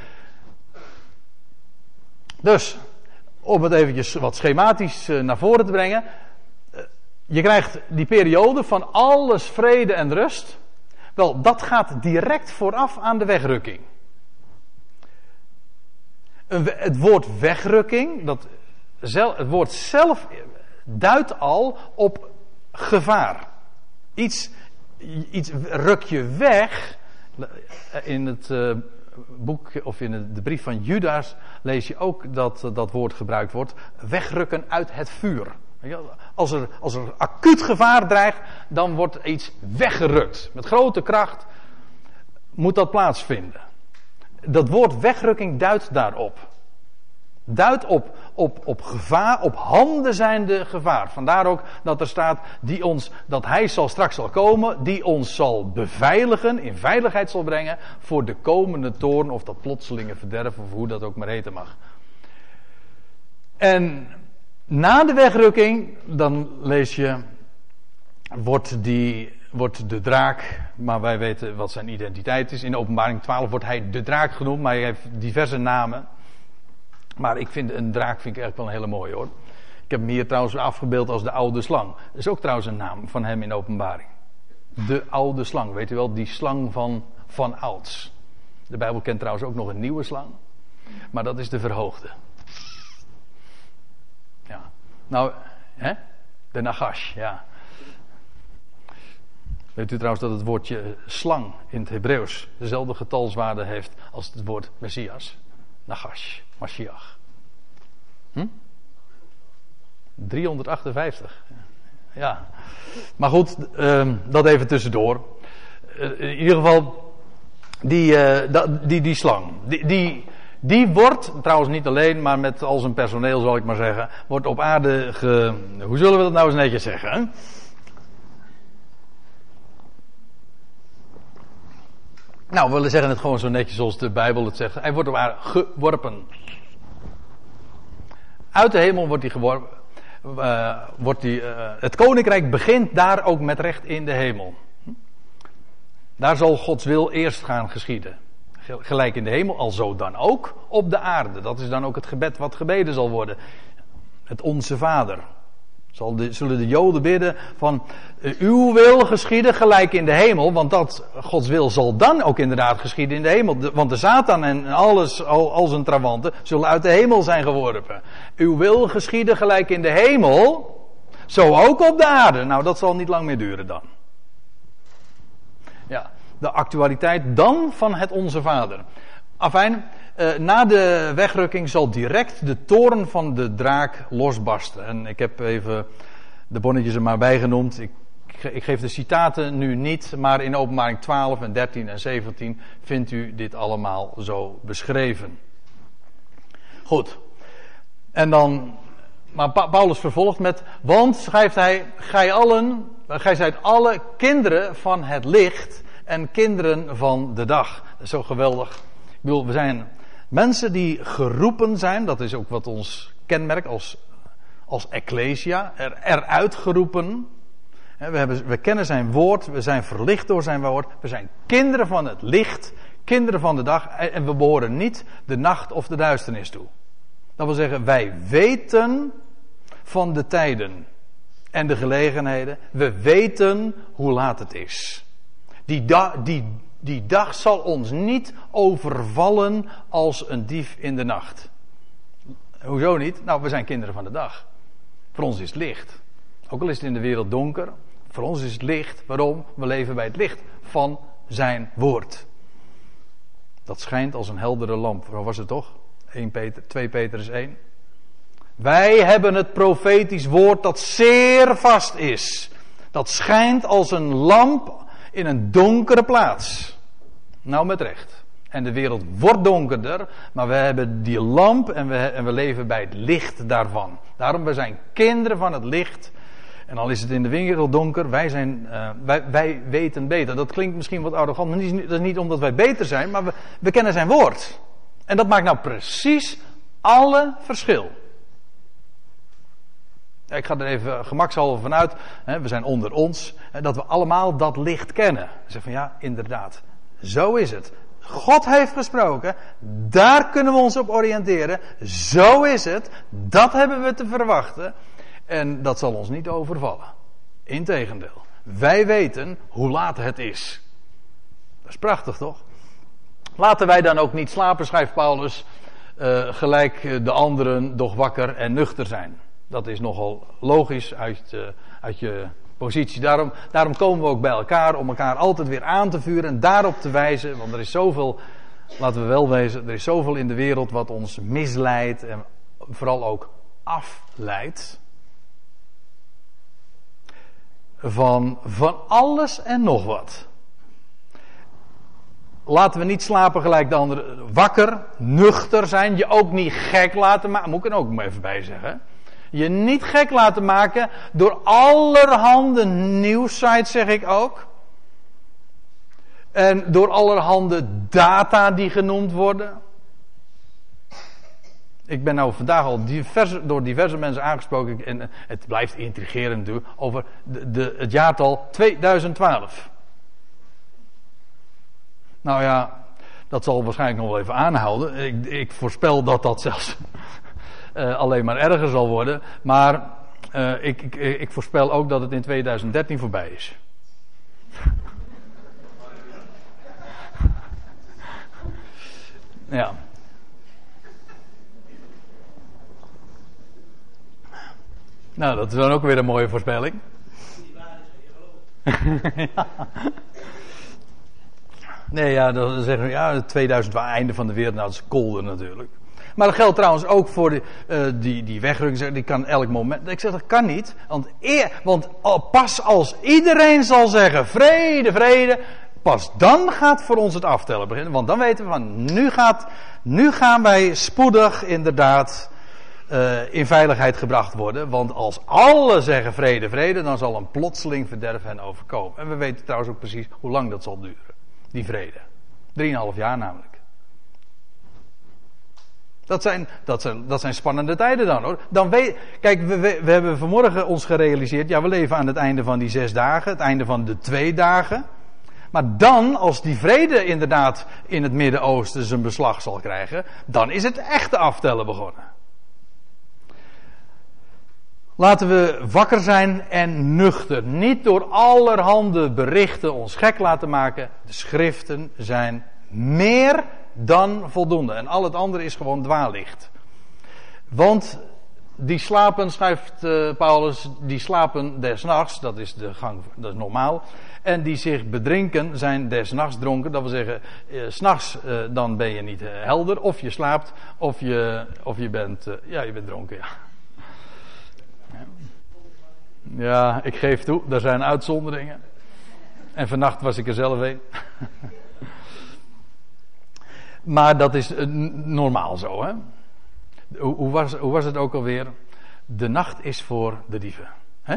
Dus, om het eventjes wat schematisch eh, naar voren te brengen. Eh, je krijgt die periode van alles vrede en rust. Wel, dat gaat direct vooraf aan de wegrukking. Het woord wegrukking, dat, het woord zelf duidt al op gevaar. Iets, iets ruk je weg in het uh, boek of in de brief van Judas lees je ook dat dat woord gebruikt wordt. Wegrukken uit het vuur. Als er, als er acuut gevaar dreigt, dan wordt iets weggerukt. Met grote kracht moet dat plaatsvinden. Dat woord wegrukking duidt daarop duidt op, op, op gevaar, op handen zijnde gevaar. Vandaar ook dat er staat die ons, dat hij zal straks zal komen, die ons zal beveiligen, in veiligheid zal brengen voor de komende toorn of dat plotselinge verderf of hoe dat ook maar heten mag. En na de wegrukking, dan lees je, wordt, die, wordt de draak, maar wij weten wat zijn identiteit is. In openbaring 12 wordt hij de draak genoemd, maar hij heeft diverse namen. Maar ik vind een draak vind ik eigenlijk wel een hele mooie hoor. Ik heb hem hier trouwens afgebeeld als de oude slang. Dat is ook trouwens een naam van hem in openbaring. De oude slang, weet u wel, die slang van, van ouds. De Bijbel kent trouwens ook nog een nieuwe slang. Maar dat is de verhoogde. Nou, hè? De Nagash, ja. Weet u trouwens dat het woordje slang in het Hebreeuws dezelfde getalswaarde heeft als het woord Messias? Nagash. Mashiach. Hm? 358. Ja. Maar goed, um, dat even tussendoor. Uh, in ieder geval, die, uh, die, die slang. Die, die, die wordt, trouwens niet alleen, maar met al zijn personeel zal ik maar zeggen, wordt op aarde ge... Hoe zullen we dat nou eens netjes zeggen? Nou, we willen zeggen het gewoon zo netjes zoals de Bijbel het zegt. Hij wordt op aarde geworpen. Uit de hemel wordt hij geworpen. Uh, wordt die, uh, het koninkrijk begint daar ook met recht in de hemel. Daar zal Gods wil eerst gaan geschieden. Gelijk in de hemel, al zo dan ook op de aarde. Dat is dan ook het gebed wat gebeden zal worden. Het Onze Vader. Zullen de Joden bidden van uh, uw wil geschieden gelijk in de hemel, want dat Gods wil zal dan ook inderdaad geschieden in de hemel. want de Satan en alles, al, al zijn trawanten, zullen uit de hemel zijn geworpen. Uw wil geschieden gelijk in de hemel, zo ook op de aarde. Nou, dat zal niet lang meer duren dan. De actualiteit dan van het Onze Vader. Afijn, uh, na de wegrukking zal direct de toren van de draak losbarsten. En ik heb even de bonnetjes er maar bij genoemd. Ik, ik geef de citaten nu niet, maar in openbaring 12 en 13 en 17 vindt u dit allemaal zo beschreven. Goed. En dan, maar Paulus vervolgt met, want schrijft hij, gij allen, gij zijt alle kinderen van het licht en kinderen van de dag. Dat is zo geweldig. Ik bedoel, we zijn Mensen die geroepen zijn, dat is ook wat ons kenmerkt als, als ecclesia, er, eruit geroepen. We, hebben, we kennen zijn woord, we zijn verlicht door zijn woord, we zijn kinderen van het licht, kinderen van de dag en we behoren niet de nacht of de duisternis toe. Dat wil zeggen, wij weten van de tijden en de gelegenheden, we weten hoe laat het is. Die, die die dag zal ons niet overvallen als een dief in de nacht. Hoezo niet? Nou, we zijn kinderen van de dag. Voor ons is het licht. Ook al is het in de wereld donker, voor ons is het licht. Waarom? We leven bij het licht van zijn woord. Dat schijnt als een heldere lamp. Waar was het toch? 1 Peter, 2 Petrus 1. Wij hebben het profetisch woord dat zeer vast is. Dat schijnt als een lamp in een donkere plaats. Nou, met recht. En de wereld wordt donkerder, maar we hebben die lamp en we, en we leven bij het licht daarvan. Daarom, we zijn kinderen van het licht. En al is het in de wereld donker, wij, zijn, uh, wij, wij weten beter. Dat klinkt misschien wat arrogant, maar dat is niet omdat wij beter zijn, maar we, we kennen zijn woord. En dat maakt nou precies alle verschil. Ik ga er even gemakshalve vanuit, hè, we zijn onder ons, dat we allemaal dat licht kennen. Zeg van ja, inderdaad. Zo is het. God heeft gesproken. Daar kunnen we ons op oriënteren. Zo is het. Dat hebben we te verwachten. En dat zal ons niet overvallen. Integendeel. Wij weten hoe laat het is. Dat is prachtig toch? Laten wij dan ook niet slapen, schrijft Paulus, uh, gelijk de anderen, doch wakker en nuchter zijn. Dat is nogal logisch uit, uh, uit je positie. Daarom, daarom komen we ook bij elkaar om elkaar altijd weer aan te vuren en daarop te wijzen. Want er is zoveel, laten we wel wezen, er is zoveel in de wereld wat ons misleidt en vooral ook afleidt. Van, van alles en nog wat. Laten we niet slapen gelijk de anderen. Wakker, nuchter zijn, je ook niet gek laten maken. Moet ik er ook maar even bij zeggen. Je niet gek laten maken door allerhande nieuwsites, zeg ik ook. En door allerhande data die genoemd worden. Ik ben nou vandaag al diverse, door diverse mensen aangesproken. En het blijft intrigerend natuurlijk. Over de, het jaartal 2012. Nou ja, dat zal waarschijnlijk nog wel even aanhouden. Ik, ik voorspel dat dat zelfs uh, alleen maar erger zal worden. Maar uh, ik, ik, ik voorspel ook dat het in 2013 voorbij is. ja. Nou, dat is dan ook weer een mooie voorspelling. Nee, ja, dan zeggen we, ja, 2000 einde van de wereld, nou, dat is kolder natuurlijk. Maar dat geldt trouwens ook voor de, uh, die, die wegrukking. Die kan elk moment. Ik zeg dat kan niet. Want, eer, want pas als iedereen zal zeggen vrede, vrede. Pas dan gaat voor ons het aftellen beginnen. Want dan weten we van nu, gaat, nu gaan wij spoedig inderdaad uh, in veiligheid gebracht worden. Want als alle zeggen vrede, vrede, dan zal een plotseling verderf hen overkomen. En we weten trouwens ook precies hoe lang dat zal duren. Die vrede. Drieënhalf jaar namelijk. Dat zijn, dat zijn, dat zijn spannende tijden dan hoor. Dan weet, kijk, we, we, we, hebben vanmorgen ons gerealiseerd, ja, we leven aan het einde van die zes dagen, het einde van de twee dagen. Maar dan, als die vrede inderdaad in het Midden-Oosten zijn beslag zal krijgen, dan is het echte aftellen begonnen. Laten we wakker zijn en nuchter. Niet door allerhande berichten ons gek laten maken. De schriften zijn meer dan voldoende. En al het andere is gewoon dwaallicht. Want die slapen, schrijft uh, Paulus, die slapen des nachts, dat is de gang, dat is normaal. En die zich bedrinken zijn des nachts dronken. Dat wil zeggen, uh, s'nachts uh, dan ben je niet helder. Of je slaapt, of je, of je bent, ja, je bent dronken, ja. Ja, ik geef toe, er zijn uitzonderingen. En vannacht was ik er zelf een. maar dat is normaal zo, hè. Hoe, hoe, was, hoe was het ook alweer? De nacht is voor de dieven. Hè?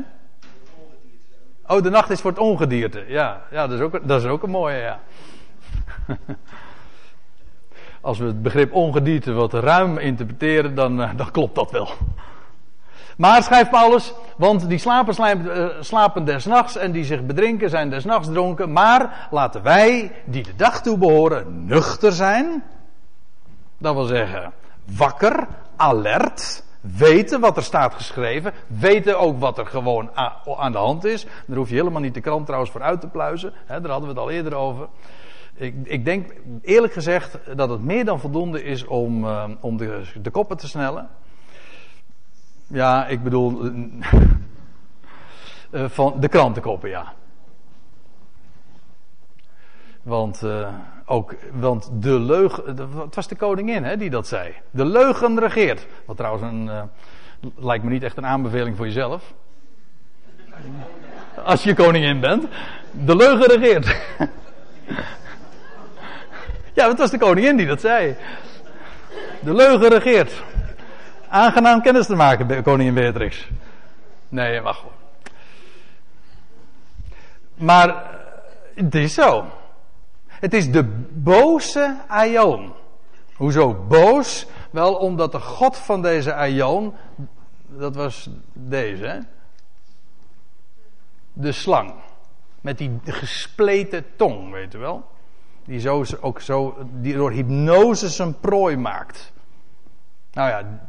Oh, de nacht is voor het ongedierte. Ja, ja dat, is ook, dat is ook een mooie, ja. Als we het begrip ongedierte wat ruim interpreteren, dan, eh, dan klopt dat wel. Maar schrijft Paulus, want die slapen, uh, slapen des nachts en die zich bedrinken zijn des nachts dronken. Maar laten wij, die de dag toe behoren, nuchter zijn. Dat wil zeggen, wakker, alert, weten wat er staat geschreven, weten ook wat er gewoon aan de hand is. Daar hoef je helemaal niet de krant trouwens voor uit te pluizen, daar hadden we het al eerder over. Ik, ik, denk eerlijk gezegd dat het meer dan voldoende is om, uh, om de, de koppen te snellen. Ja, ik bedoel. Uh, van de krantenkoppen, ja. Want, uh, ook, want de leugen. Het was de koningin hè, die dat zei. De leugen regeert. Wat trouwens een, uh, lijkt me niet echt een aanbeveling voor jezelf. Als je koningin bent. De leugen regeert. ja, het was de koningin die dat zei. De leugen regeert. Aangenaam kennis te maken, koningin Beatrix. Nee, wacht. Maar het is zo. Het is de boze Aion. Hoezo boos? Wel omdat de God van deze Aion, dat was deze, hè? de slang. Met die gespleten tong, weet u wel. Die zo, ook zo, die door hypnose zijn prooi maakt. Nou ja,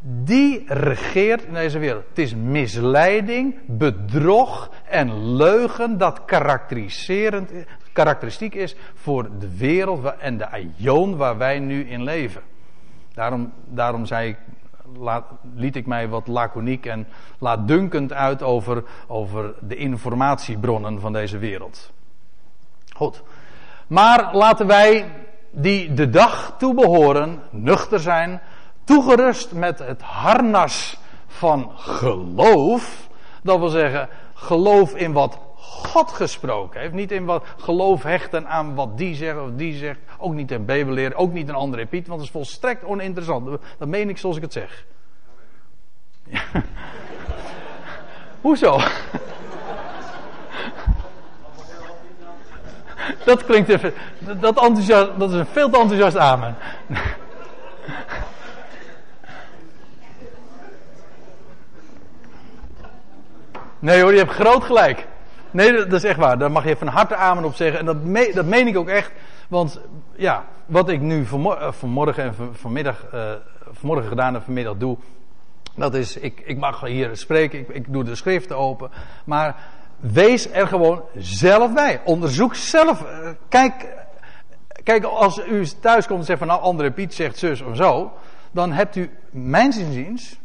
die regeert in deze wereld. Het is misleiding, bedrog en leugen dat karakteriserend, karakteristiek is voor de wereld en de aion waar wij nu in leven. Daarom, daarom zei ik, laat, liet ik mij wat laconiek en laatdunkend uit over, over de informatiebronnen van deze wereld. Goed. Maar laten wij die de dag toebehoren, nuchter zijn, toegerust met het harnas van geloof. Dat wil zeggen, geloof in wat God gesproken heeft. Niet in wat geloof hechten aan wat die zegt of die zegt. Ook niet in Bijbelleer, ook niet een andere Piet, want het is volstrekt oninteressant. Dat meen ik zoals ik het zeg. Hoezo? dat klinkt even. Dat, enthousiast, dat is een veel te enthousiast amen. Nee hoor, je hebt groot gelijk. Nee, dat is echt waar. Daar mag je van harte amen op zeggen. En dat, dat meen ik ook echt. Want ja, wat ik nu vanmorgen, eh, vanmorgen en vanmiddag, uh, vanmorgen gedaan en vanmiddag doe. Dat is, ik, ik mag hier spreken, ik, ik doe de schriften open. Maar wees er gewoon zelf bij. Onderzoek zelf. Uh, kijk, kijk, als u thuis komt en zegt van nou, andere Piet zegt zus of zo. Dan hebt u, mijn inziens,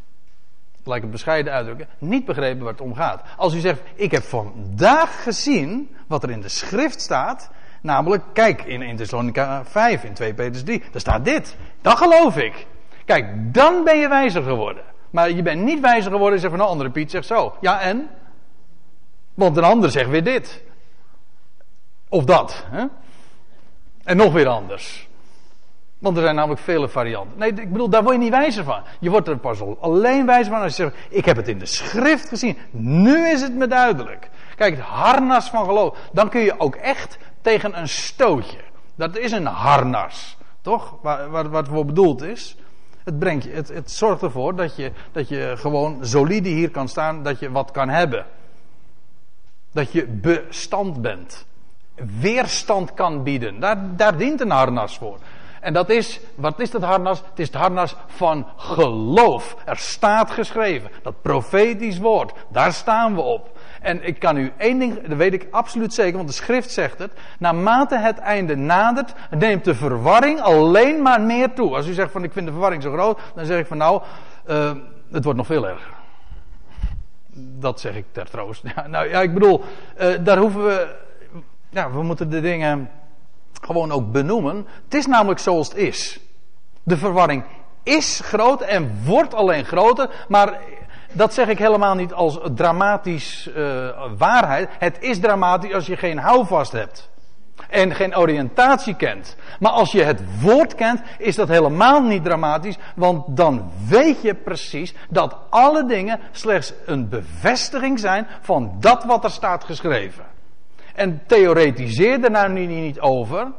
laat ik het bescheiden uitdrukken, niet begrepen waar het om gaat. Als u zegt, ik heb vandaag gezien wat er in de schrift staat, namelijk, kijk, in 1 Thessalonica 5, in 2 Petrus 3, daar staat dit. Dat geloof ik. Kijk, dan ben je wijzer geworden. Maar je bent niet wijzer geworden en zegt van een andere Piet zegt zo. Ja, en? Want een ander zegt weer dit. Of dat. Hè? En nog weer anders. Want er zijn namelijk vele varianten. Nee, ik bedoel, daar word je niet wijzer van. Je wordt er pas alleen wijzer van als je zegt: Ik heb het in de schrift gezien. Nu is het me duidelijk. Kijk, het harnas van geloof. Dan kun je ook echt tegen een stootje. Dat is een harnas. Toch? Waar, waar, wat voor bedoeld is. Het, brengt het, het zorgt ervoor dat je, dat je gewoon solide hier kan staan. Dat je wat kan hebben. Dat je bestand bent. weerstand kan bieden. Daar, daar dient een harnas voor. En dat is, wat is dat harnas? Het is het harnas van geloof. Er staat geschreven. Dat profetisch woord. Daar staan we op. En ik kan u één ding, dat weet ik absoluut zeker, want de schrift zegt het. Naarmate het einde nadert, neemt de verwarring alleen maar meer toe. Als u zegt van ik vind de verwarring zo groot, dan zeg ik van nou, uh, het wordt nog veel erger. Dat zeg ik ter troost. Nou ja, ik bedoel, uh, daar hoeven we, ja, we moeten de dingen gewoon ook benoemen. Het is namelijk zoals het is. De verwarring is groot en wordt alleen groter, maar dat zeg ik helemaal niet als dramatisch uh, waarheid. Het is dramatisch als je geen houvast hebt. En geen oriëntatie kent. Maar als je het woord kent, is dat helemaal niet dramatisch. Want dan weet je precies dat alle dingen slechts een bevestiging zijn van dat wat er staat geschreven. En theoretiseer er nou niet over.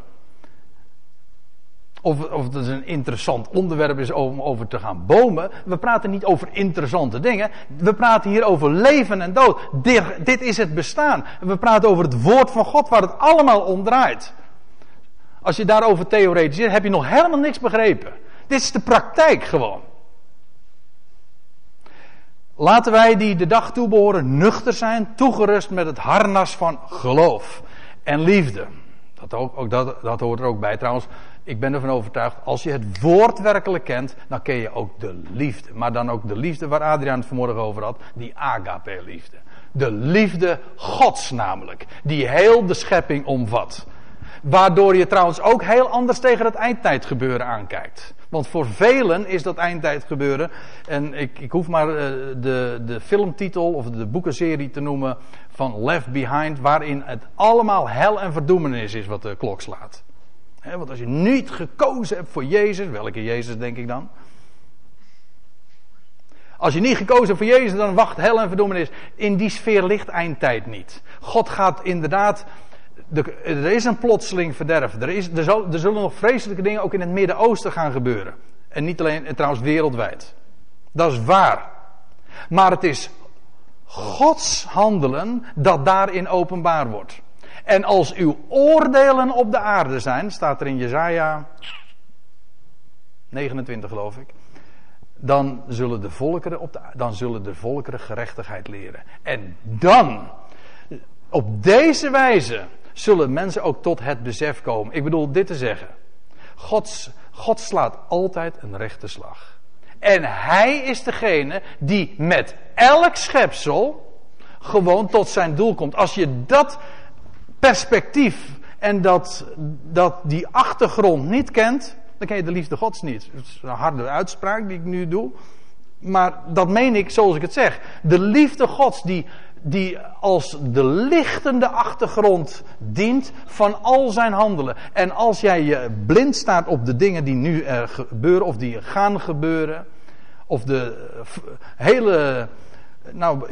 Of, of het een interessant onderwerp is om over te gaan bomen. We praten niet over interessante dingen. We praten hier over leven en dood. Dit, dit is het bestaan. We praten over het woord van God waar het allemaal om draait. Als je daarover theoretiseert, heb je nog helemaal niks begrepen. Dit is de praktijk gewoon. Laten wij die de dag toebehoren nuchter zijn, toegerust met het harnas van geloof en liefde. Dat, ook, ook dat, dat hoort er ook bij trouwens ik ben ervan overtuigd, als je het woord werkelijk kent, dan ken je ook de liefde. Maar dan ook de liefde waar Adriaan het vanmorgen over had, die agape-liefde. De liefde Gods namelijk, die heel de schepping omvat. Waardoor je trouwens ook heel anders tegen het eindtijdgebeuren aankijkt. Want voor velen is dat eindtijdgebeuren. En ik, ik hoef maar uh, de, de filmtitel of de boekenserie te noemen van Left Behind. Waarin het allemaal hel en verdoemenis is wat de klok slaat want als je niet gekozen hebt voor Jezus, welke Jezus denk ik dan? Als je niet gekozen hebt voor Jezus, dan wacht hel en verdoemenis. In die sfeer ligt eindtijd niet. God gaat inderdaad. Er is een plotseling verderf. Er, is, er, zal, er zullen nog vreselijke dingen ook in het Midden-Oosten gaan gebeuren. En niet alleen, en trouwens wereldwijd. Dat is waar. Maar het is Gods handelen dat daarin openbaar wordt. En als uw oordelen op de aarde zijn, staat er in Jezaja 29 geloof ik. Dan zullen, de volkeren op de, dan zullen de volkeren gerechtigheid leren. En dan, op deze wijze, zullen mensen ook tot het besef komen. Ik bedoel dit te zeggen. God, slaat altijd een rechte slag. En hij is degene die met elk schepsel gewoon tot zijn doel komt. Als je dat perspectief en dat, dat die achtergrond niet kent, dan ken je de liefde Gods niet. Dat is een harde uitspraak die ik nu doe. Maar dat meen ik zoals ik het zeg. De liefde Gods die, die als de lichtende achtergrond dient van al zijn handelen. En als jij je blind staat op de dingen die nu er gebeuren of die gaan gebeuren. Of de hele nou,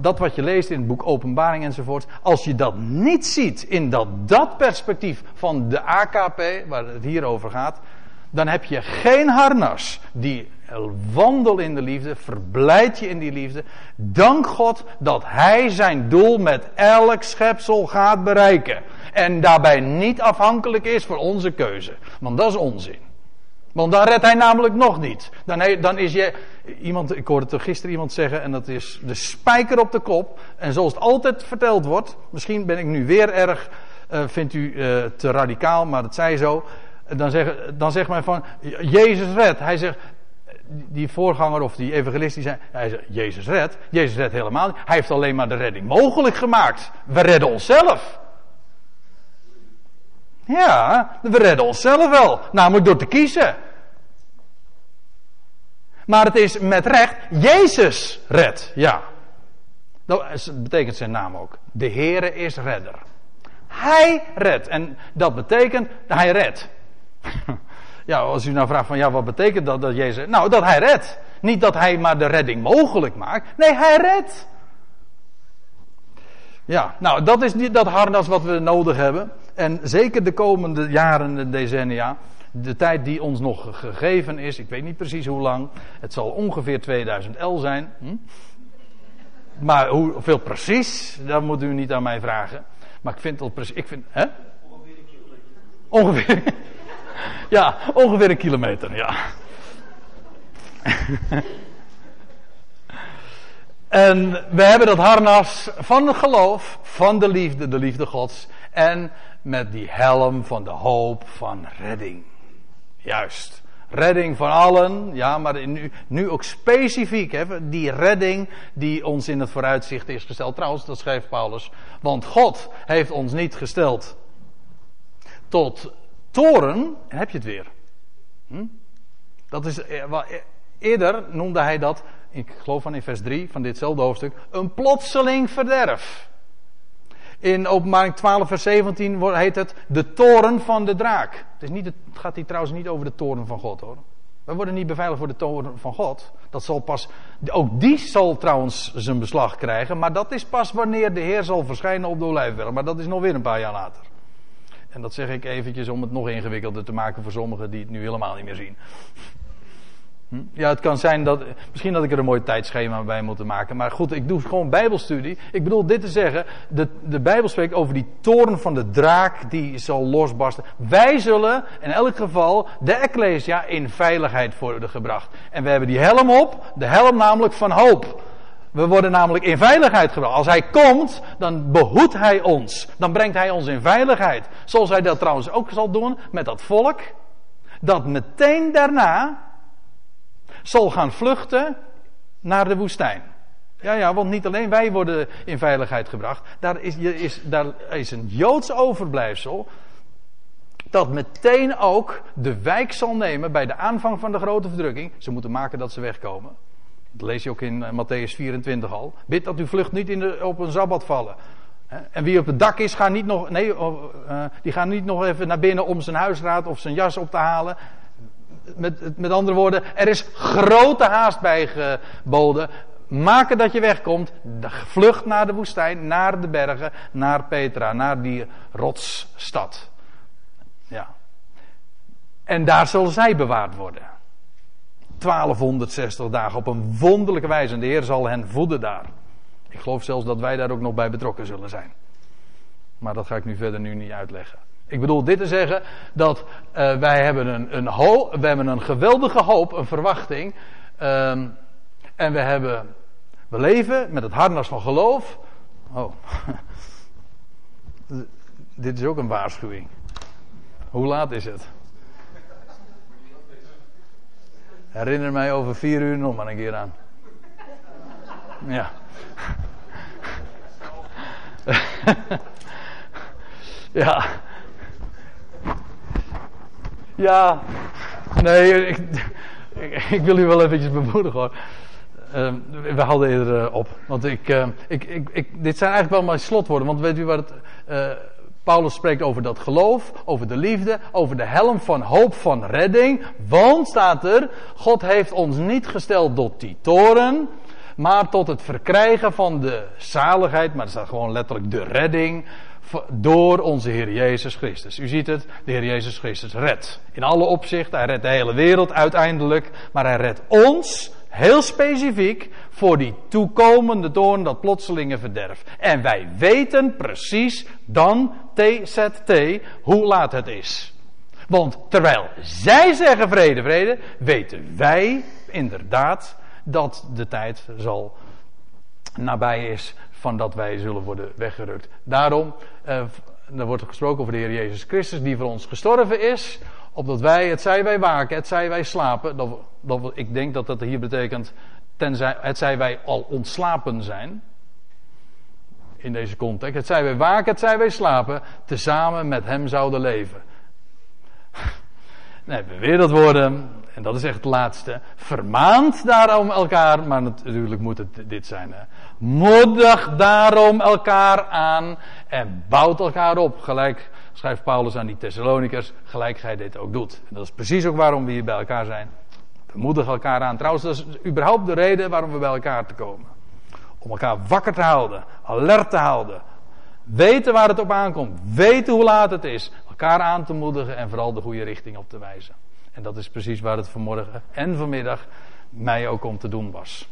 dat wat je leest in het boek Openbaring enzovoort, als je dat niet ziet in dat, dat perspectief van de AKP, waar het hier over gaat, dan heb je geen harnas die wandel in de liefde, verblijd je in die liefde. Dank God dat Hij zijn doel met elk schepsel gaat bereiken. En daarbij niet afhankelijk is voor onze keuze. Want dat is onzin. Want dan redt hij namelijk nog niet. Dan, dan is je. Iemand, ik hoorde gisteren iemand zeggen, en dat is de spijker op de kop. En zoals het altijd verteld wordt, misschien ben ik nu weer erg, uh, vindt u uh, te radicaal, maar dat zei zo. Dan, dan zegt men van, Jezus redt. Hij zegt, die voorganger of die evangelist, die zei, hij zegt, Jezus redt. Jezus redt helemaal niet. Hij heeft alleen maar de redding mogelijk gemaakt. We redden onszelf. Ja, we redden onszelf wel. Namelijk door te kiezen. Maar het is met recht, Jezus redt. Ja. Dat betekent zijn naam ook. De Heere is redder. Hij redt. En dat betekent, hij redt. Ja, als u nou vraagt van, ja, wat betekent dat, dat Jezus... Nou, dat hij redt. Niet dat hij maar de redding mogelijk maakt. Nee, hij redt. Ja, nou, dat is niet dat harnas wat we nodig hebben. En zeker de komende jaren en decennia. De tijd die ons nog gegeven is, ik weet niet precies hoe lang. Het zal ongeveer 2011 zijn. Hm? Maar hoeveel precies, dat moet u niet aan mij vragen. Maar ik vind het precies. Ik vind, hè? Ongeveer. ja, ongeveer een kilometer, ja. en we hebben dat harnas van het geloof, van de liefde, de liefde Gods. En met die helm van de hoop van redding. Juist. Redding van allen, ja, maar nu, nu ook specifiek, hè, die redding die ons in het vooruitzicht is gesteld. Trouwens, dat schrijft Paulus. Want God heeft ons niet gesteld tot toren, en heb je het weer. Hm? Dat is, eh, eh, eerder noemde hij dat, ik geloof van in vers 3 van ditzelfde hoofdstuk, een plotseling verderf. In openbaring 12 vers 17 heet het de toren van de draak. Het, is niet, het gaat hier trouwens niet over de toren van God hoor. We worden niet beveiligd voor de toren van God. Dat zal pas, ook die zal trouwens zijn beslag krijgen. Maar dat is pas wanneer de Heer zal verschijnen op de olijfberg. Maar dat is nog weer een paar jaar later. En dat zeg ik eventjes om het nog ingewikkelder te maken voor sommigen die het nu helemaal niet meer zien. Hm? Ja, het kan zijn dat. Misschien dat ik er een mooi tijdschema bij moet maken. Maar goed, ik doe gewoon Bijbelstudie. Ik bedoel dit te zeggen. De, de Bijbel spreekt over die toren van de draak die zal losbarsten. Wij zullen in elk geval de Ecclesia in veiligheid worden gebracht. En we hebben die helm op. De helm namelijk van hoop. We worden namelijk in veiligheid gebracht. Als hij komt, dan behoedt hij ons. Dan brengt hij ons in veiligheid. Zoals hij dat trouwens ook zal doen met dat volk. Dat meteen daarna zal gaan vluchten naar de woestijn. Ja, ja, want niet alleen wij worden in veiligheid gebracht. Daar is, is, daar is een Joods overblijfsel. Dat meteen ook de wijk zal nemen bij de aanvang van de grote verdrukking. Ze moeten maken dat ze wegkomen. Dat lees je ook in uh, Matthäus 24 al. Bid dat uw vlucht niet in de, op een zabbat vallen. En wie op het dak is, gaat niet nog, nee, uh, die gaat niet nog even naar binnen om zijn huisraad of zijn jas op te halen met, met andere woorden, er is grote haast bij geboden. Maken dat je wegkomt. Vlucht naar de woestijn, naar de bergen, naar Petra, naar die rotsstad. Ja. En daar zullen zij bewaard worden. 1260 dagen op een wonderlijke wijze. En de Heer zal hen voeden daar. Ik geloof zelfs dat wij daar ook nog bij betrokken zullen zijn. Maar dat ga ik nu verder nu niet uitleggen. Ik bedoel dit te zeggen dat uh, wij hebben een, een, ho we hebben een geweldige hoop, een verwachting. Um, en we hebben, we leven met het harnas van geloof. Oh, dit is ook een waarschuwing. Hoe laat is het? Herinner mij over vier uur nog maar een keer aan. Ja. ja. Ja, nee, ik, ik, wil u wel eventjes bemoedigen hoor. Uh, we hadden eerder uh, op. Want ik, uh, ik, ik, dit zijn eigenlijk wel mijn slotwoorden. Want weet u wat het, eh, Paulus spreekt over dat geloof, over de liefde, over de helm van hoop van redding. Want staat er, God heeft ons niet gesteld tot die toren, maar tot het verkrijgen van de zaligheid. Maar er staat gewoon letterlijk de redding door onze Heer Jezus Christus. U ziet het, de Heer Jezus Christus redt. In alle opzichten, hij redt de hele wereld uiteindelijk, maar hij redt ons heel specifiek voor die toekomende toorn, dat plotselinge verderf. En wij weten precies dan, TZT, hoe laat het is. Want terwijl zij zeggen vrede, vrede, weten wij inderdaad dat de tijd zal nabij is van dat wij zullen worden weggerukt. Daarom, eh, er wordt gesproken over de Heer Jezus Christus, die voor ons gestorven is, opdat wij, het zij wij waken, het zij wij slapen. Dat, dat, ik denk dat dat hier betekent, tenzij, het zij wij al ontslapen zijn. In deze context. Het zij wij waken, het zij wij slapen, tezamen met hem zouden leven. Nee, we weer dat woorden, en dat is echt het laatste. Vermaand daarom elkaar, maar natuurlijk moet het dit zijn. Hè. Moedig daarom elkaar aan en bouwt elkaar op. Gelijk schrijft Paulus aan die Thessalonikers, gelijk gij dit ook doet. En dat is precies ook waarom we hier bij elkaar zijn. We moedigen elkaar aan. Trouwens, dat is überhaupt de reden waarom we bij elkaar te komen. Om elkaar wakker te houden, alert te houden. Weten waar het op aankomt. Weten hoe laat het is. Elkaar aan te moedigen en vooral de goede richting op te wijzen. En dat is precies waar het vanmorgen en vanmiddag mij ook om te doen was.